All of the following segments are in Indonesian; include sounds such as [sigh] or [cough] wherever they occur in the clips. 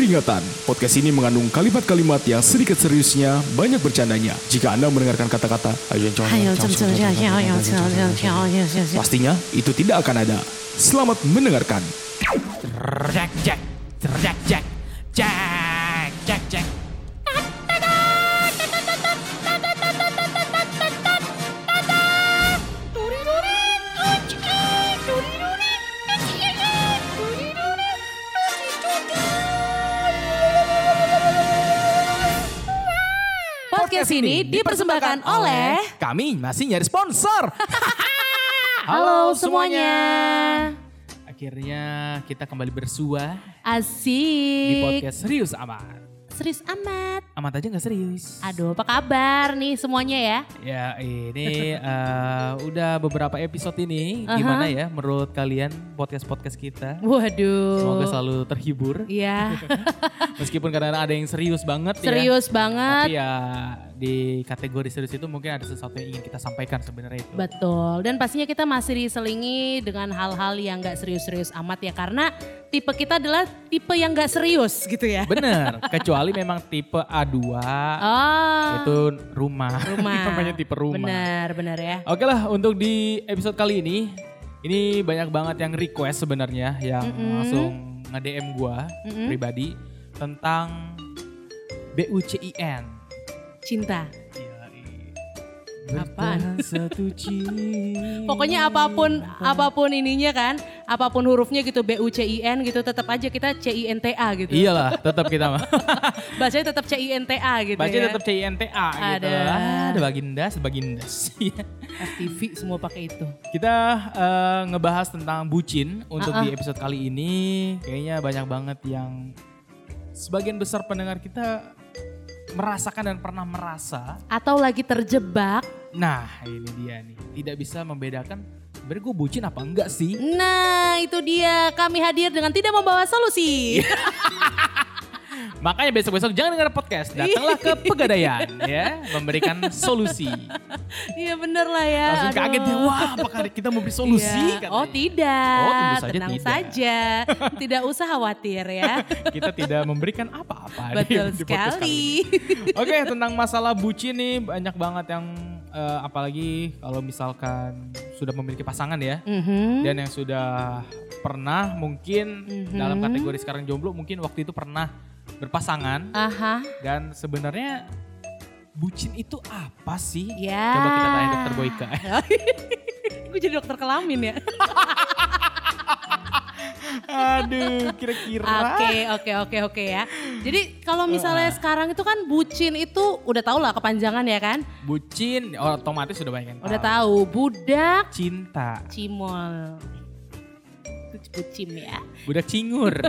Peringatan, podcast ini mengandung kalimat-kalimat yang sedikit seriusnya, banyak bercandanya. Jika Anda mendengarkan kata-kata pastinya itu tidak akan ada. Selamat mendengarkan. Jack Jack Jack Jack Jack Podcast ini dipersembahkan oleh Kami masih nyari sponsor [laughs] Halo semuanya. Akhirnya kita kembali bersua di Asik. podcast Serius Amat Serius amat. Amat aja gak serius Aduh, apa kabar nih semuanya ya? Ya ini eh, udah beberapa episode ini Aha. Gimana ya menurut kalian podcast-podcast kita Waduh. Semoga selalu terhibur Iya, [laughs] Meskipun kadang ada yang serius banget ya serius Tapi banget. ya di kategori serius itu mungkin ada sesuatu yang ingin kita sampaikan sebenarnya itu. Betul. Dan pastinya kita masih diselingi dengan hal-hal yang gak serius-serius amat ya. Karena tipe kita adalah tipe yang gak serius gitu ya. Bener, [laughs] kecuali memang tipe A2 Oh, itu rumah. [laughs] rumah. Namanya tipe rumah. Benar, benar ya. Oke lah untuk di episode kali ini, ini banyak banget yang request sebenarnya yang Mm-mm. langsung nge-DM gua Mm-mm. pribadi tentang BUCIN. Cinta. Apaan? Bertahan satu cinta. Pokoknya apa pun apa pun ininya kan, apa pun hurufnya gitu B U C I N gitu tetap aja kita C I N T A gitu. Iyalah, tetap kita mah. [laughs] Bacanya tetap C I N T A gitu Baca ya. tetap CINTA gitu. Ada. Ada baginda, sebagindas. FTV semua pakai itu. Kita eh, ngebahas tentang bucin untuk Ah-ah. di episode kali ini. Kayaknya banyak banget yang sebagian besar pendengar kita merasakan dan pernah merasa. Atau lagi terjebak. Nah ini dia nih. Tidak bisa membedakan sebenarnya gue bucin apa enggak sih. Nah itu dia kami hadir dengan tidak membawa solusi. [laughs] Makanya besok-besok jangan dengar podcast. Datanglah ke [laughs] pegadaian ya. Memberikan solusi. Iya bener lah ya. Langsung aduh. kaget ya. Wah apakah kita memberi solusi? Iya. katanya. Oh tidak, Oh, tentu saja tenang tidak. saja, tidak usah khawatir ya. [laughs] kita tidak memberikan apa-apa. di- Betul di sekali. ini. Oke, tentang masalah bucin nih banyak banget yang eh, apalagi kalau misalkan sudah memiliki pasangan ya Mhm. dan yang sudah pernah mungkin Mhm. dalam kategori sekarang jomblo mungkin waktu itu pernah berpasangan Aha, dan sebenarnya bucin itu apa sih? ya. Coba kita tanya dokter Boyka. [laughs] Gue jadi dokter kelamin ya. Aduh, kira-kira. Oke, oke, oke, oke ya. Jadi kalau misalnya sekarang itu kan bucin itu udah tau lah kepanjangan ya kan? Bucin otomatis sudah banyak yang Udah tahu budak Cinta, cimol. Itu bucin ya. budak cingur. [laughs]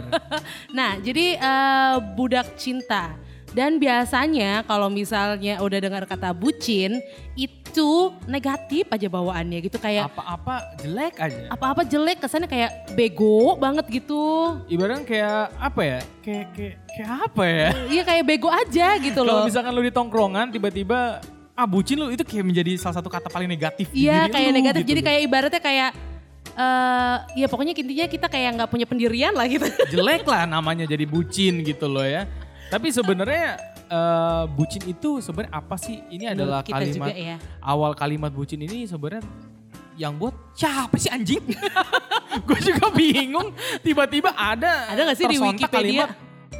Nah, jadi eh, budak cinta. Dan biasanya kalau misalnya udah dengar kata bucin itu negatif aja bawaannya gitu kayak Apa-apa jelek aja. apa-apa jelek kesannya kayak bego banget gitu. Ibaratnya kayak apa ya? Kayak kayak kayak apa ya? Iya kayak bego aja gitu Kalau loh. misalkan lu di tongkrongan tiba-tiba ah bucin lu itu kayak menjadi salah satu kata paling negatif Iya kayak lu negatif. gitu Jadi kayak ibaratnya kayak eh ya pokoknya intinya kita kayak nggak punya pendirian lah gitu. [laughs] jelek lah namanya jadi bucin gitu loh ya. Tapi sebenarnya eh, bucin itu sebenarnya apa sih? Ini adalah kita kalimat juga ya. awal kalimat bucin ini sebenarnya yang buat siapa sih anjing? [laughs] Gue juga bingung. Tiba-tiba ada Ada nggak sih di Wikipedia? kalimat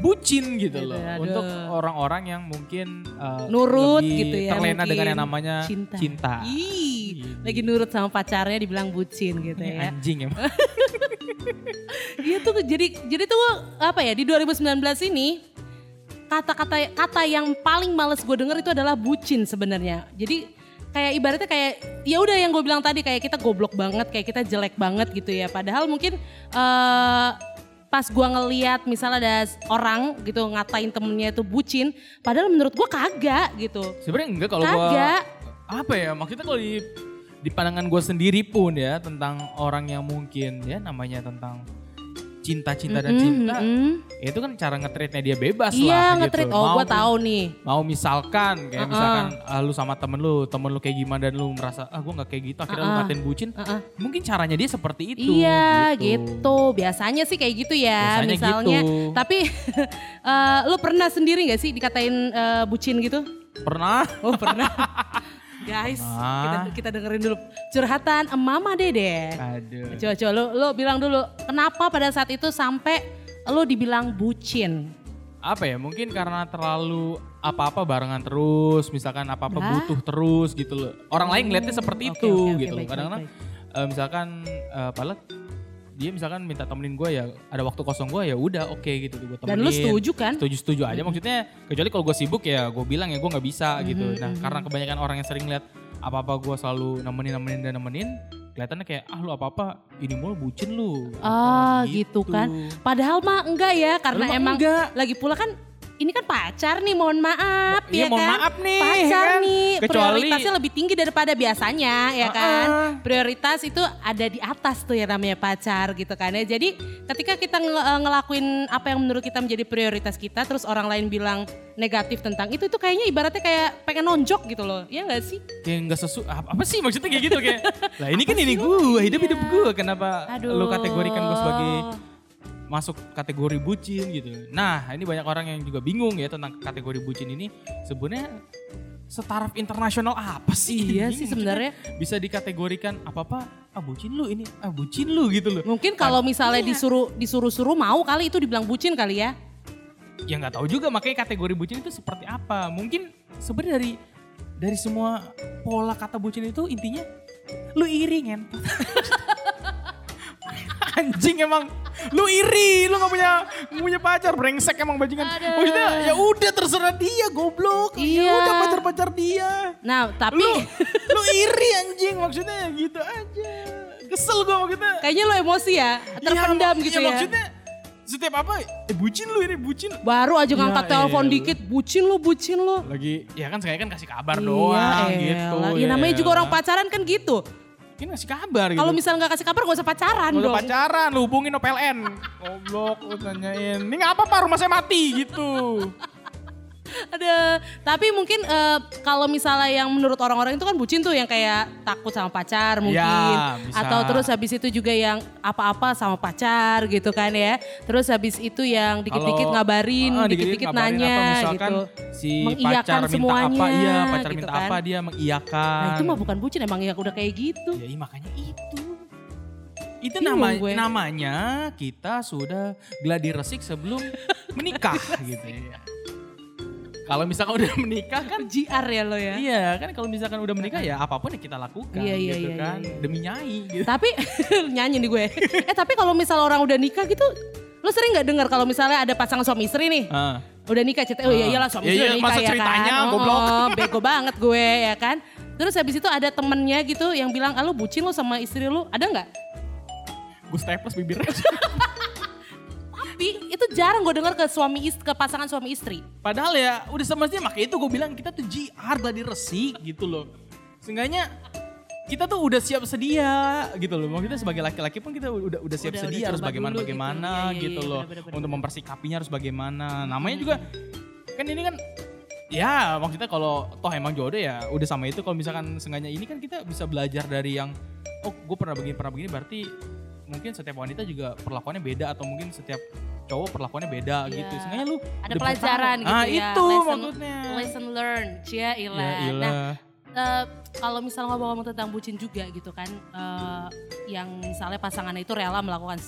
bucin gitu Aduh, loh aduh. untuk orang-orang yang mungkin eh, Nurut lebih gitu ya. terlena dengan yang namanya cinta. cinta. Ih, Ini. lagi nurut sama pacarnya dibilang bucin gitu Ini ya. anjing emang. [laughs] Iya tuh jadi jadi tuh apa ya di 2019 ini kata-kata kata yang paling males gue denger itu adalah bucin sebenarnya. Jadi kayak ibaratnya kayak ya udah yang gue bilang tadi kayak kita goblok banget, kayak kita jelek banget gitu ya. Padahal mungkin eh pas gue ngeliat misalnya ada orang gitu ngatain temennya itu bucin, padahal menurut gue kagak gitu. Sebenarnya enggak kalau gua Kagak. apa ya maksudnya kalau di di pandangan gue sendiri pun ya tentang orang yang mungkin ya namanya tentang cinta-cinta dan Mm-mm, cinta, mm-mm. ya itu kan cara nge-treatnya dia bebas Iya lah nge-treat. gitu. Oh gue tahu nih. Mau misalkan kayak Uh-uh. misalkan ah, lu sama temen lu, temen lu kayak gimana dan lu merasa ah gue nggak kayak gitu, akhirnya lu Uh-uh. ngatain bucin. Uh-uh. Mungkin caranya dia seperti itu. Iya gitu. Biasanya sih kayak gitu ya. Biasanya misalnya. gitu. Tapi [laughs] eh, lu pernah sendiri gak sih dikatain eh, bucin gitu? Pernah? Oh pernah. [laughs] Guys, kita, kita dengerin dulu curhatan Mama Dede. Aduh. Coba coba lu, lu bilang dulu kenapa pada saat itu sampai lu dibilang bucin? apa ya mungkin karena terlalu apa-apa barengan terus misalkan apa-apa butuh terus gitu loh orang lain ngeliatnya seperti itu oke, oke, gitu loh kadang-kadang eh, misalkan eh, padahal dia misalkan minta temenin gue ya ada waktu kosong gue ya udah oke gitu gue temenin Dan lu setuju kan? setuju setuju aja maksudnya kecuali kalau gue sibuk ya gue bilang ya gue nggak bisa gitu Mhm, nah karena kebanyakan orang yang sering lihat apa-apa gue selalu nemenin nemenin dan nemenin kelihatannya kayak ah lu apa-apa ini mulu bucin lu Ah, Apa gitu kan. Padahal mah enggak ya karena mah emang enggak. lagi pula kan ini kan pacar nih mohon maaf ya Iya, mohon kan. maaf nih, Pacar kan. nih Kecuali- prioritasnya lebih tinggi daripada biasanya ya kan. Ah-ah. Prioritas itu ada di atas tuh ya namanya pacar gitu kan ya. Jadi ketika kita nge- eh, ngelakuin apa yang menurut kita menjadi prioritas kita terus orang lain bilang negatif tentang itu itu kayaknya ibaratnya kayak pengen nonjok gitu loh. Ya enggak sih? kayak nggak sesu apa, apa sih maksudnya kayak gitu kayak [laughs] lah ini kan ini gue hidup hidup gue kenapa lu kategorikan gue sebagai masuk kategori bucin gitu. Nah ini banyak orang yang juga bingung ya tentang kategori bucin ini. Sebenarnya setaraf internasional apa sih? Iya ini? sih sebenarnya. bisa dikategorikan apa apa? Ah bucin lu ini. Ah bucin lu gitu loh. Mungkin kalau misalnya Iya. disuruh disuruh-suruh mau kali itu dibilang bucin kali ya. ya nggak tahu juga makanya kategori bucin itu seperti apa. Mungkin sebenarnya dari dari semua pola kata bucin itu intinya lu iri ngentot [laughs] anjing emang lu iri lu nggak punya nggak punya pacar brengsek emang bajingan Aduh. maksudnya ya udah terserah dia goblok Iya. ya udah pacar pacar dia Nah, tapi lu lu iri anjing maksudnya gitu aja kesel gua maksudnya kayaknya lo emosi ya, terpendam Ya, gitu ya, ya. maksudnya setiap apa eh bucin lu ini bucin Baru aja ngangkat Ya telepon elah. dikit, bucin lo, bucin lo. lagi ya kan saya kan kasih kabar Iya, doang elah. gitu Ya namanya juga orang pacaran kan gitu. Kan kasih kabar gitu Kalau misalnya nggak kasih kabar gak usah pacaran Lu udah dong. pacaran, lu hubungin OPLN. Goblok, lu tanyain. Ini ngapa pak rumah saya mati gitu. Ada. Tapi mungkin eh, kalau misalnya yang menurut orang-orang itu kan bucin tuh yang kayak takut sama pacar mungkin. Ya, bisa. Atau terus habis itu juga yang apa-apa sama pacar gitu kan ya. Terus habis itu yang dikit-dikit ngabarin, Ah, dikit-dikit ngabarin nanya misalkan gitu. Si Mengiyakan pacar minta semuanya, apa, iya pacar gitu minta kan. apa dia mengiyakan. Nah itu mah bukan bucin emang ya udah kayak gitu. Ya makanya itu. Itu Bingung nama, gue. namanya kita sudah gladi resik sebelum menikah [laughs] gitu ya. Kalau misalkan udah menikah kan GR ya lo ya. Iya kan kalau misalkan udah menikah ya apa pun yang kita lakukan Iya, iya, gitu iya, kan iya, iya. demi nyai gitu. Tapi [laughs] nyanyi nih gue. eh tapi kalau misalnya orang udah nikah gitu, lo sering nggak dengar kalau misalnya ada pasangan suami istri nih, Ah. udah nikah cerita, oh iya iyalah suami Iya, istri iya, udah nikah masa ya ceritanya, kan. goblok. Oh, [laughs] bego banget gue ya kan. Terus habis itu ada temennya gitu yang bilang, ah, lu bucin lo sama istri lu, ada nggak? Gue staples bibirnya. [laughs] Tapi itu jarang gue dengar ke suami istri, ke pasangan suami istri. Padahal ya udah semestinya makanya itu gue bilang kita tuh GR gladi resik gitu loh. Seenggaknya kita tuh udah siap sedia gitu loh. Maksudnya sebagai laki-laki pun kita udah udah siap Udah- udah sedia harus coba bagaimana dulu gitu. bagaimana Iya, iya, gitu iya, loh. bener, bener, Untuk bener. mempersikapinya harus bagaimana. Namanya juga kan ini kan ya maksudnya kalau toh emang jodoh ya udah sama itu kalau misalkan sengaja ini kan kita bisa belajar dari yang oh gue pernah begini pernah begini berarti mungkin setiap wanita juga perlakuannya beda atau mungkin setiap cowok perlakuannya beda Iya. gitu. Sengaja lu Ada pelajaran gitu ah, ya. itu lesson, maksudnya. Lesson learned, cia ilah. Ya Nah, ilah. eh, kalau misalnya ngomong-ngomong tentang bucin juga gitu kan, eh, yang misalnya pasangannya itu rela melakukan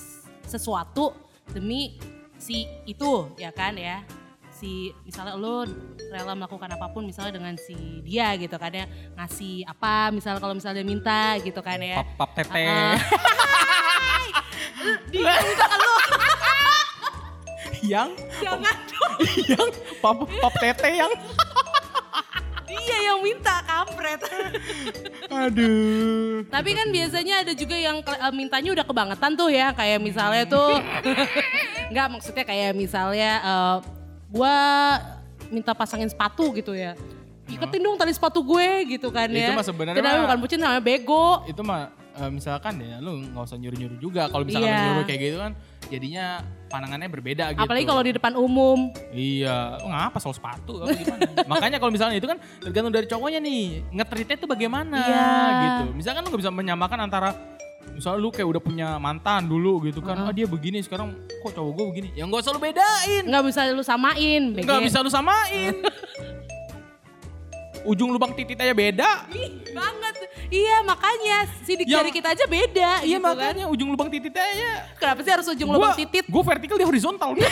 sesuatu demi si itu ya kan ya, si misalnya lo rela melakukan apa pun misalnya dengan si dia gitu kan ya, ngasih apa misalnya kalau misalnya dia minta gitu kan ya. pap pap tete. Ah. [laughs] Dia misalkan lo yang jangan dong, yang pap [laughs] pap tete yang dia yang minta kampret. aduh. Tapi kan biasanya ada juga yang eh, mintanya udah kebangetan tuh ya, kayak misalnya tuh [laughs] nggak maksudnya kayak misalnya eh, gua minta pasangin sepatu gitu ya. Iketin dong tali sepatu gue gitu kan ya. Itu mah sebenarnya bukan bucin namanya bego. Itu mah eh, misalkan ya lu nggak usah nyuruh-nyuruh juga kalau misalkan Iya. lu nyuruh kayak gitu kan jadinya pandangannya berbeda gitu. Apalagi kalau di depan umum. Iya, oh, ngapa soal sepatu apa gimana? [laughs] Makanya kalau misalnya itu kan tergantung dari cowoknya nih, ngetritnya itu bagaimana Iya. gitu. Misalkan lu gak bisa menyamakan antara misalnya lu kayak udah punya mantan dulu gitu kan, ah dia begini sekarang kok cowok gue begini. Ya nggak usah lu bedain, Nggak bisa lu samain. BG. nggak bisa lu samain. [laughs] Ujung lubang titit aja beda. Ih, banget. Iya makanya sidik Yang- jari kita aja beda Iya gitu kan. makanya ujung lubang titit aja. Kenapa sih harus ujung lubang titit? Gue vertikal dia horizontal. [laughs]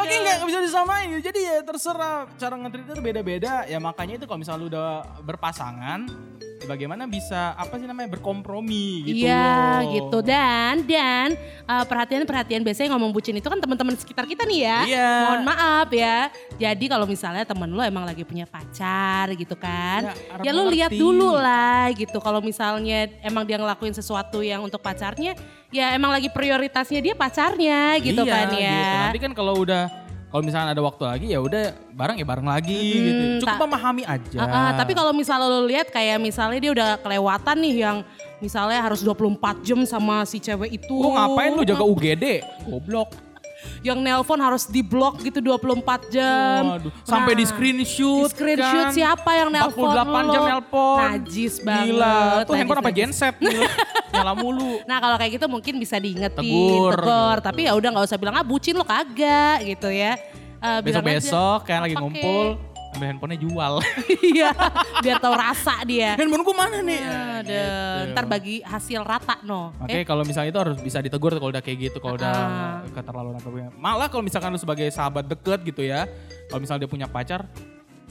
Makanya nggak bisa disamain. Jadi ya terserah cara ngetrit itu beda-beda. Ya makanya itu kalau misalnya lu udah berpasangan, bagaimana bisa apa sih namanya berkompromi gitu. Iya gitu dan dan uh, perhatian-perhatian biasanya ngomong bucin itu kan teman-teman sekitar kita nih ya. Iya. Mohon maaf ya. Jadi kalau misalnya temen lo emang lagi punya pacar gitu kan. Ya, Ya, lu mengerti. lihat dulu lah gitu. Kalau misalnya emang dia ngelakuin sesuatu yang untuk pacarnya, ya emang lagi prioritasnya dia pacarnya gitu Iya, kan ya. gitu. Nanti kan kalau udah kalau misalnya ada waktu lagi ya udah bareng ya bareng lagi gitu. Cukup memahami aja. Ah, ah, tapi kalau misalnya lo lihat kayak misalnya dia udah kelewatan nih yang misalnya harus 24 jam sama si cewek itu. Lu ngapain lu jaga UGD? Goblok. Yang nelpon harus di blok gitu 24 jam. Waduh, sampai di screenshot. Di screenshot kan. siapa yang nelpon 48 jam lo. nelpon. Najis banget. Gila, tuh najis, handphone apa najis. genset gila. [laughs] Nyala mulu. Nah kalau kayak gitu mungkin bisa diingetin, Tegur, tegur. Tapi ya udah nggak usah bilang ah bucin lo kagak gitu ya. Aja, Besok-besok kayak lagi "Apa, ngumpul, ambil handphonenya jual. [laughs] Iya, biar tahu rasa dia. Handphone gua mana nih? Aduh, ntar bagi hasil rata no. Oke, kalau misalnya itu harus bisa ditegur kalau udah kayak gitu, kalau udah Ah. keterlaluan apa punya. Malah kalau misalkan lu sebagai sahabat deket gitu ya, kalau misalnya dia punya pacar,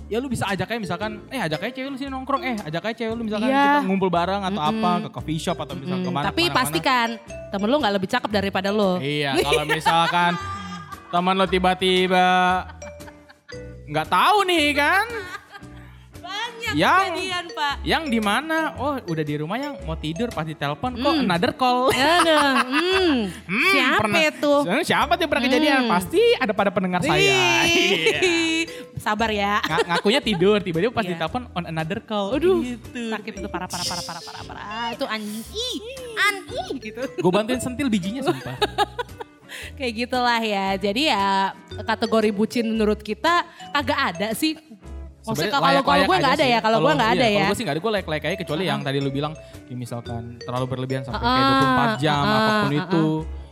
ya lu bisa ajak aja misalkan, eh ajak aja cewek lu sini nongkrong, eh ajak aja cewek lu misalkan Iya. kita ngumpul bareng atau apa ke coffee shop atau misalkan Hmm, ke mana. tapi ke mana-mana. pastikan temen lu nggak lebih cakep daripada lu. Iya, kalau misalkan [laughs] teman lo tiba-tiba nggak tahu nih kan, Banyak Yang- kejadian pak. yang di mana? Oh, udah di rumah yang mau tidur pas ditelepon kok Hmm. another call. Aduh, [laughs] hmm, [laughs] Hmm, siapa pernah- itu? Eh, Siapa tuh pernah kejadian? Hmm. Pasti ada pada pendengar saya. Iya. Ih, [laughs] Sabar ya. Nga- ngakunya tidur, tiba-tiba pas Iya. ditelepon on another call. Aduh, gitu. sakit itu parah parah parah parah parah parah. Itu anjing, ih, anjing gitu. Gue bantuin sentil bijinya sumpah. Kayak gitulah ya. Jadi ya kategori bucin menurut kita kagak ada sih. Maksudnya kalau kalau gue nggak ada ya, kalau gue nggak ada iya, ya. Kalau gue sih nggak ada, gue like-like aja kecuali yang tadi lu bilang, ya misalkan terlalu berlebihan sampai Ah, kayak 24 jam ah, apa pun ah, itu.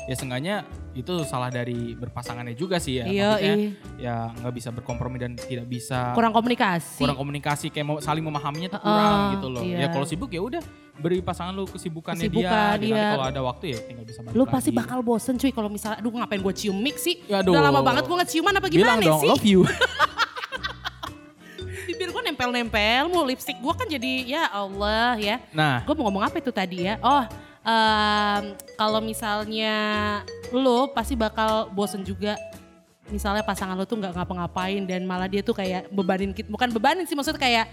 Ya seenggaknya itu salah dari berpasangannya juga sih ya. Iya, Maksudnya iya. ya nggak bisa berkompromi dan tidak bisa Kurang komunikasi. kurang komunikasi kayak mau saling memahaminya tuh kurang gitu loh. iya. Ya kalau sibuk ya udah beri pasangan lu kesibukannya Kesibukan, dia. gitu. Iya. kalau ada waktu ya tinggal bisa balik Lu pasti lagi. bakal bosen cuy kalau misalnya, aduh ngapain gue cium mix sih? Ya, aduh. Udah lama banget gue ngeciuman apa Bilang gimana dong, sih? love you. [laughs] Bibir gue nempel-nempel, mau lipstick gue kan jadi ya Allah ya. Nah, Gue mau ngomong apa itu tadi ya? Oh, em, kalau misalnya lo pasti bakal bosen juga. Misalnya pasangan lo tuh nggak ngapa-ngapain dan malah dia tuh kayak bebanin kita, bukan bebanin sih maksudnya kayak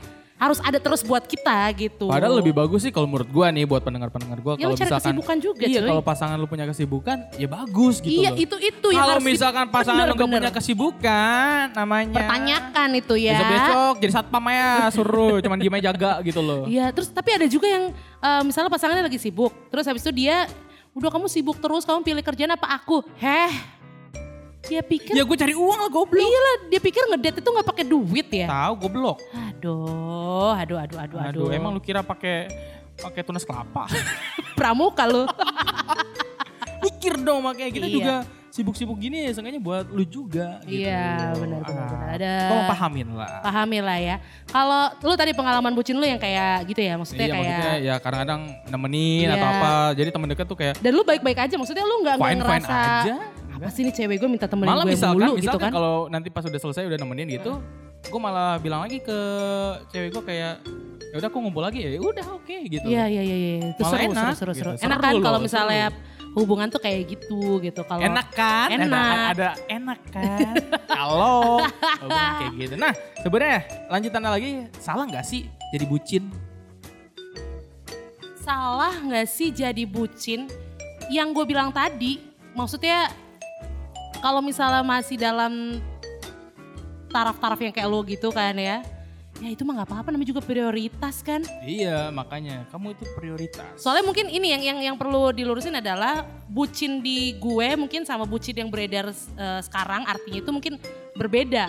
harus ada terus buat kita gitu. padahal lebih bagus sih kalau menurut gua nih buat pendengar-pendengar gua Ya kalau misalkan kesibukan juga Iya, kalau pasangan lu punya kesibukan ya bagus gitu iya loh. itu itu yang Kalau misalkan pasangan lu gak punya kesibukan namanya pertanyakan itu ya. Besok-besok jadi satpam ya suruh cuman diem aja jaga gitu loh. Iya, terus tapi ada juga yang eh, misalnya pasangannya lagi sibuk, terus habis itu dia, udah kamu sibuk terus, kamu pilih kerjaan apa aku? Heh, dia pikir, Ya gue cari uang lah goblok. iya lah, dia pikir ngedate itu nggak pakai duit ya? Tahu goblok. Aduh, aduh, aduh, aduh, aduh. Aduh, emang lu kira pakai pakai tunas kelapa? [laughs] pramuka lu? [laughs] Mikir dong makanya kita Iya. juga sibuk-sibuk gini ya sengaja buat lu juga gitu. Iya, benar, benar, benar. Ada- Tolong pahamin lah. Pahami lah ya. Kalau lu tadi pengalaman bucin lu yang kayak gitu ya, maksudnya iya kayak. maksudnya ya kadang-kadang nemenin Iya. atau apa. Jadi temen deket tuh kayak Dan lu baik-baik aja, maksudnya lu nggak ngerasa aja. Apa sih nih cewek gue minta temenin malah gue misalkan, mulu misalkan gitu kan? kalau nanti pas udah selesai udah nemenin gitu, gue malah bilang lagi ke cewek gue kayak ya udah aku ngumpul lagi ya, ya udah oke gitu. Iya iya iya iya. Itu seru, enak seru seru seru. gitu. Enak Seru kan kalau seru. misalnya hubungan tuh kayak gitu gitu kalau Enak kan? Enak. Ada, ada enak kan? Kalau [laughs] hubungan kayak gitu. Nah sebenarnya lanjutannya lagi salah nggak sih jadi bucin? salah nggak sih jadi bucin? Yang gue bilang tadi, maksudnya kalau misalnya masih dalam taraf-taraf yang kayak lo gitu kan ya, ya itu mah nggak apa-apa namanya juga prioritas kan. Iya, makanya kamu itu prioritas. Soalnya mungkin ini yang yang yang perlu dilurusin adalah bucin di gue mungkin sama bucin yang beredar eh, sekarang artinya itu mungkin berbeda.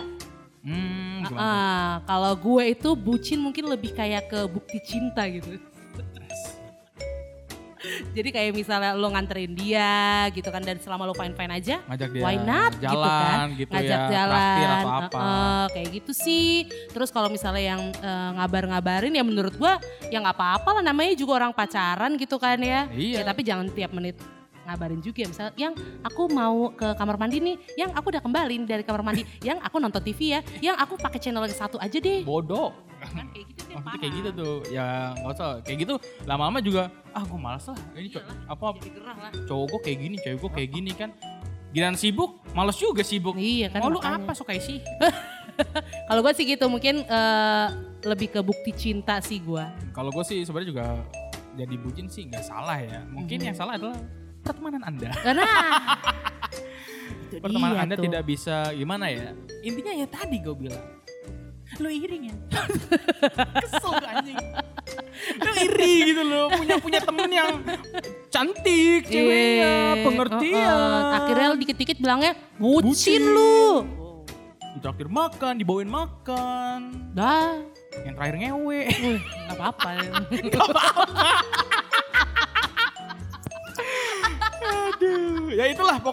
Hmm, gimana? Ah, kalau gue itu bucin mungkin lebih kayak ke bukti cinta gitu. Jadi kayak misalnya lo nganterin dia gitu kan dan selama lo fine fine aja, ngajak dia why not jalan gitu kan, gitu ngajak ya, jalan, atau apa. Heeh, kayak gitu sih. Terus kalau misalnya yang eh, ngabar-ngabarin ya menurut gue ya nggak apa-apa lah namanya juga orang pacaran gitu kan ya. Iya. Ya tapi jangan tiap menit ngabarin juga misalnya yang aku mau ke kamar mandi nih yang aku udah kembali dari kamar mandi yang aku nonton TV ya yang aku pakai channel yang satu aja deh Bodoh. kan kayak gitu Maksudnya kayak gitu tuh, ya nggak usah. Kayak gitu lama-lama juga, ah gue malas lah. Ini co- apa cowok gue kayak gini, cewek gue kayak gini kan. Giliran sibuk, males juga sibuk. iya kan Mau lu makanya. apa kayak sih? [laughs] kalau gue sih gitu mungkin eh, lebih ke bukti cinta sih gue Kalau gue sih sebenarnya juga jadi bucin sih nggak salah ya. Mungkin Mhm. yang salah adalah pertemanan anda. karena itu [laughs] Pertemanan dia anda tuh. tidak bisa gimana ya? Intinya ya tadi gue bilang. Lo iring ya? [laughs] Kesel anjing. Lo iri gitu loh, punya punya temen yang cantik ceweknya, Iya, pengertian. heeh. akhirnya lu dikit-dikit bilangnya bucin, Bucin. lu Ditraktir makan, dibawain makan. dah Yang terakhir ngewe. Wih, nggak apa-apa [laughs]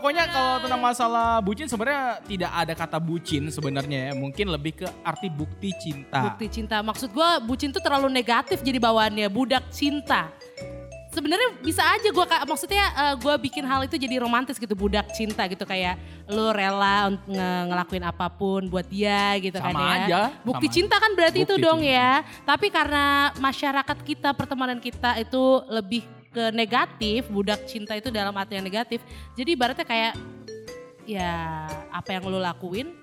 pokoknya kalau tentang masalah bucin sebenarnya tidak ada kata bucin sebenarnya ya. Mungkin lebih ke arti bukti cinta. bukti cinta. Maksud gue bucin tuh terlalu negatif jadi bawaannya. Budak cinta. Sebenarnya bisa aja gue maksudnya gue bikin hal itu jadi romantis gitu. Budak cinta gitu. Kayak lu rela untuk nge- ngelakuin apa pun buat dia gitu kan Sama ya. aja, bukti sama cinta kan berarti itu Bukti dong cinta. ya. Tapi karena masyarakat kita pertemanan kita itu lebih ke negatif budak cinta itu dalam arti yang negatif. Jadi ibaratnya kayak ya apa yang lu lakuin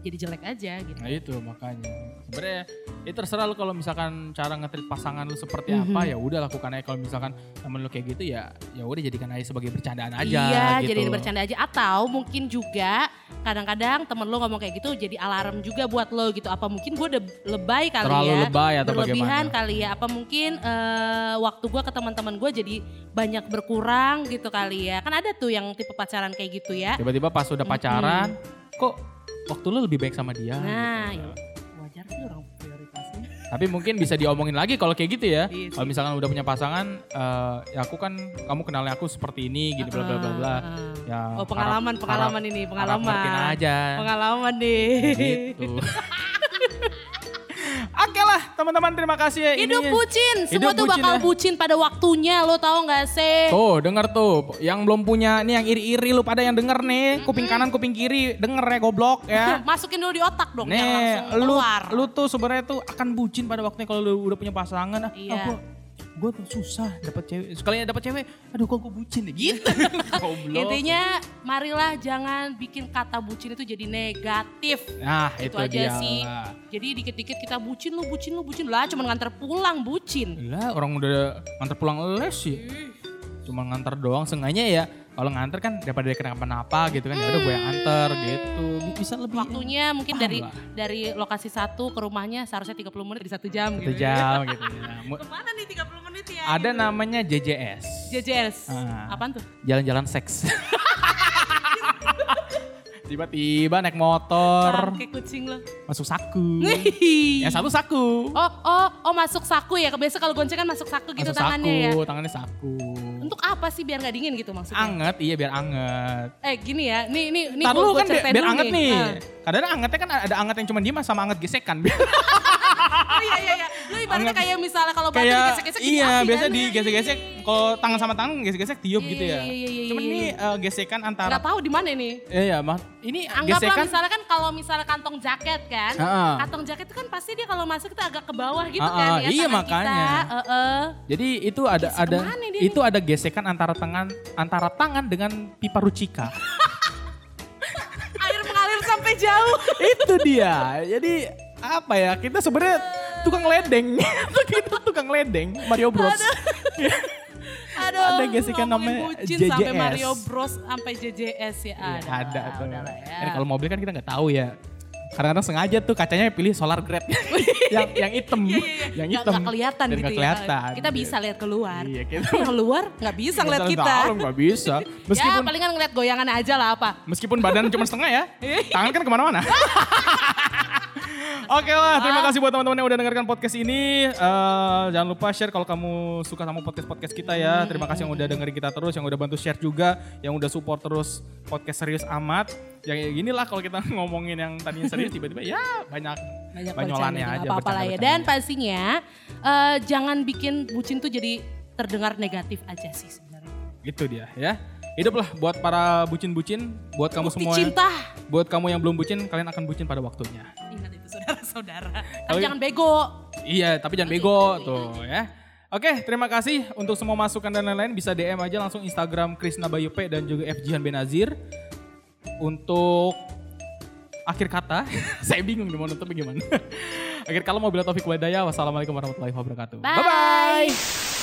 jadi jelek aja gitu Nah itu makanya. Sebenarnya itu terserah lu kalau misalkan cara ngetrit pasangan lu seperti Mhm. apa ya udah lakukan aja. Kalau misalkan temen lu kayak gitu ya ya udah jadikan aja sebagai bercandaan aja iya, gitu. jadi bercanda aja atau mungkin juga kadang-kadang temen lo ngomong kayak gitu jadi alarm juga buat lo gitu. Apa mungkin gue udah lebay kali Terlalu ya? lebay atau berlebihan bagaimana? kali ya? Apa mungkin eh, waktu gue ke teman-teman gue jadi banyak berkurang gitu kali ya? Kan ada tuh yang tipe pacaran kayak gitu ya. Tiba-tiba pas udah pacaran, kok waktu lu lebih baik sama dia? Nah, gitu. ya, wajar sih orang prioritasnya. Tapi mungkin bisa diomongin lagi kalau kayak gitu ya. Iya. Kalau misalkan udah punya pasangan, eh, ya aku kan kamu kenalnya aku seperti ini, gini bla bla bla bla. Heeh. Ya, Oh pengalaman, harap- pengalaman ini, harap pengalaman. ngertiin aja. Pengalaman nih. gitu. [laughs] Teman-teman terima kasih ya. Hidup ininya. bucin, semua Hidup tuh bucin bakal ya. bucin pada waktunya, lo tau gak sih? Tuh denger tuh, yang belum punya nih yang iri-iri lu pada yang denger nih, kuping kanan kuping kiri denger ya goblok ya. [laughs] Masukin dulu di otak dong, jangan Nih, langsung lu keluar. lu tuh sebenarnya tuh akan bucin pada waktunya kalau lu udah punya pasangan. Ah, Iya. ah, gua, gua tuh susah dapet cewek. Sekalinya dapet cewek, aduh kok gua bucin ya gitu. [laughs] Goblok. Intinya marilah jangan bikin kata bucin itu jadi negatif. nah, Itu, itu, aja dia sih. lah. Jadi dikit-dikit kita bucin lu, bucin lu, bucin lah cuma nganter pulang bucin. Lah, orang udah nganter pulang les sih. Cuma nganter doang, sengaja ya. Kalau nganter kan daripada dia kenapa-napa gitu kan, ya udah gue yang anter gitu. Bisa lebih Waktunya mungkin Paham dari lah. dari lokasi satu ke rumahnya seharusnya 30 menit di satu jam satu gitu. jam [laughs] gitu ya. Ke mana nih 30 menit ya? Ada namanya JJS. JJS. Ah. Apaan tuh? Jalan-jalan seks. [laughs] Tiba-tiba naik motor, Kayak kucing lo. masuk saku. Nih. Yang satu saku. Oh, oh, oh masuk saku ya. Biasa kalau gonceng kan masuk saku gitu masuk tangannya saku, ya. tangannya saku. Untuk apa sih biar nggak dingin gitu maksudnya? Anget, iya biar anget. Eh gini ya, nih nih nih gua- gua kan biar, biar anget nih. Ah. Kadang-kadang angetnya kan ada anget yang cuma diem sama anget gesekan. [laughs] Oh iya iya iya. Lu ibaratnya kayak misalnya kalau batu digesek-gesek iya api biasa kan? digesek-gesek kalau tangan sama tangan gesek-gesek tiup Iya, gitu ya. iya, iya, iya, Cuman iya, ini eh, gesekan antara Nggak tahu di mana nih. Iya, iya, mah ini Anggaplah gesekan misalnya kan kalau misalnya kantong jaket kan, Heeh. kantong jaket itu kan pasti dia kalau masuk itu agak ke bawah gitu Heeh, kan ya iya, makanya. kita. Heeh. Jadi itu ada Gesek ada itu ada gesekan antara tangan antara tangan dengan pipa rucika. [laughs] Air mengalir sampai jauh. itu dia. Jadi apa ya? Kita sebenarnya tukang ledeng. [laughs] kita tukang ledeng Mario Bros. Aduh, [laughs] Ada gesekan ngomongin namanya bucin sampai JJS. Mario Bros sampai JJS ya Iya, ada. ada tuh. udahlah ya. Kalau mobil kan kita nggak tahu ya. Kadang-kadang sengaja tuh kacanya pilih solar grade. [laughs] yang yang hitam, Iya, iya, iya. yang hitam. nggak kelihatan Dan gitu nggak ya. kelihatan. Kita bisa lihat keluar. Iya, kita- Tapi yang luar nggak bisa ngeliat kita. dalam bisa. Ya Meskipun palingan ngeliat goyangan aja lah apa. meskipun badan cuma setengah ya, tangan kan ke mana-mana. Oke lah, terima kasih buat teman-teman yang udah dengarkan podcast ini. Eh, jangan lupa share kalau kamu suka sama podcast-podcast kita ya. Terima kasih yang udah dengerin kita terus, yang udah bantu share juga, yang udah support terus podcast serius amat. Ya kayak gini lah kalau kita [laughs] ngomongin yang tadinya serius [laughs] tiba-tiba ya banyak Banyak banyolannya aja. apa-apa lah ya. Dan pastinya eh, jangan bikin bucin tuh jadi terdengar negatif aja sih sebenarnya. Itu dia ya. Hiduplah buat para bucin-bucin, buat kamu Bukti semua. cinta. Buat kamu yang belum bucin, kalian akan bucin pada waktunya. Ingat saudara-saudara. Tapi Kalau- jangan bego. Iya, tapi jangan bego tuh ya. Oke, terima kasih untuk semua masukan dan lain-lain bisa DM aja langsung Instagram Krisna Bayu P dan juga FJ Han Benazir. Untuk akhir kata, [laughs] saya bingung mau nutupnya gimana. [laughs] akhir kalau mau bilang Taufik Wadaya, wassalamualaikum warahmatullahi wabarakatuh. Bye.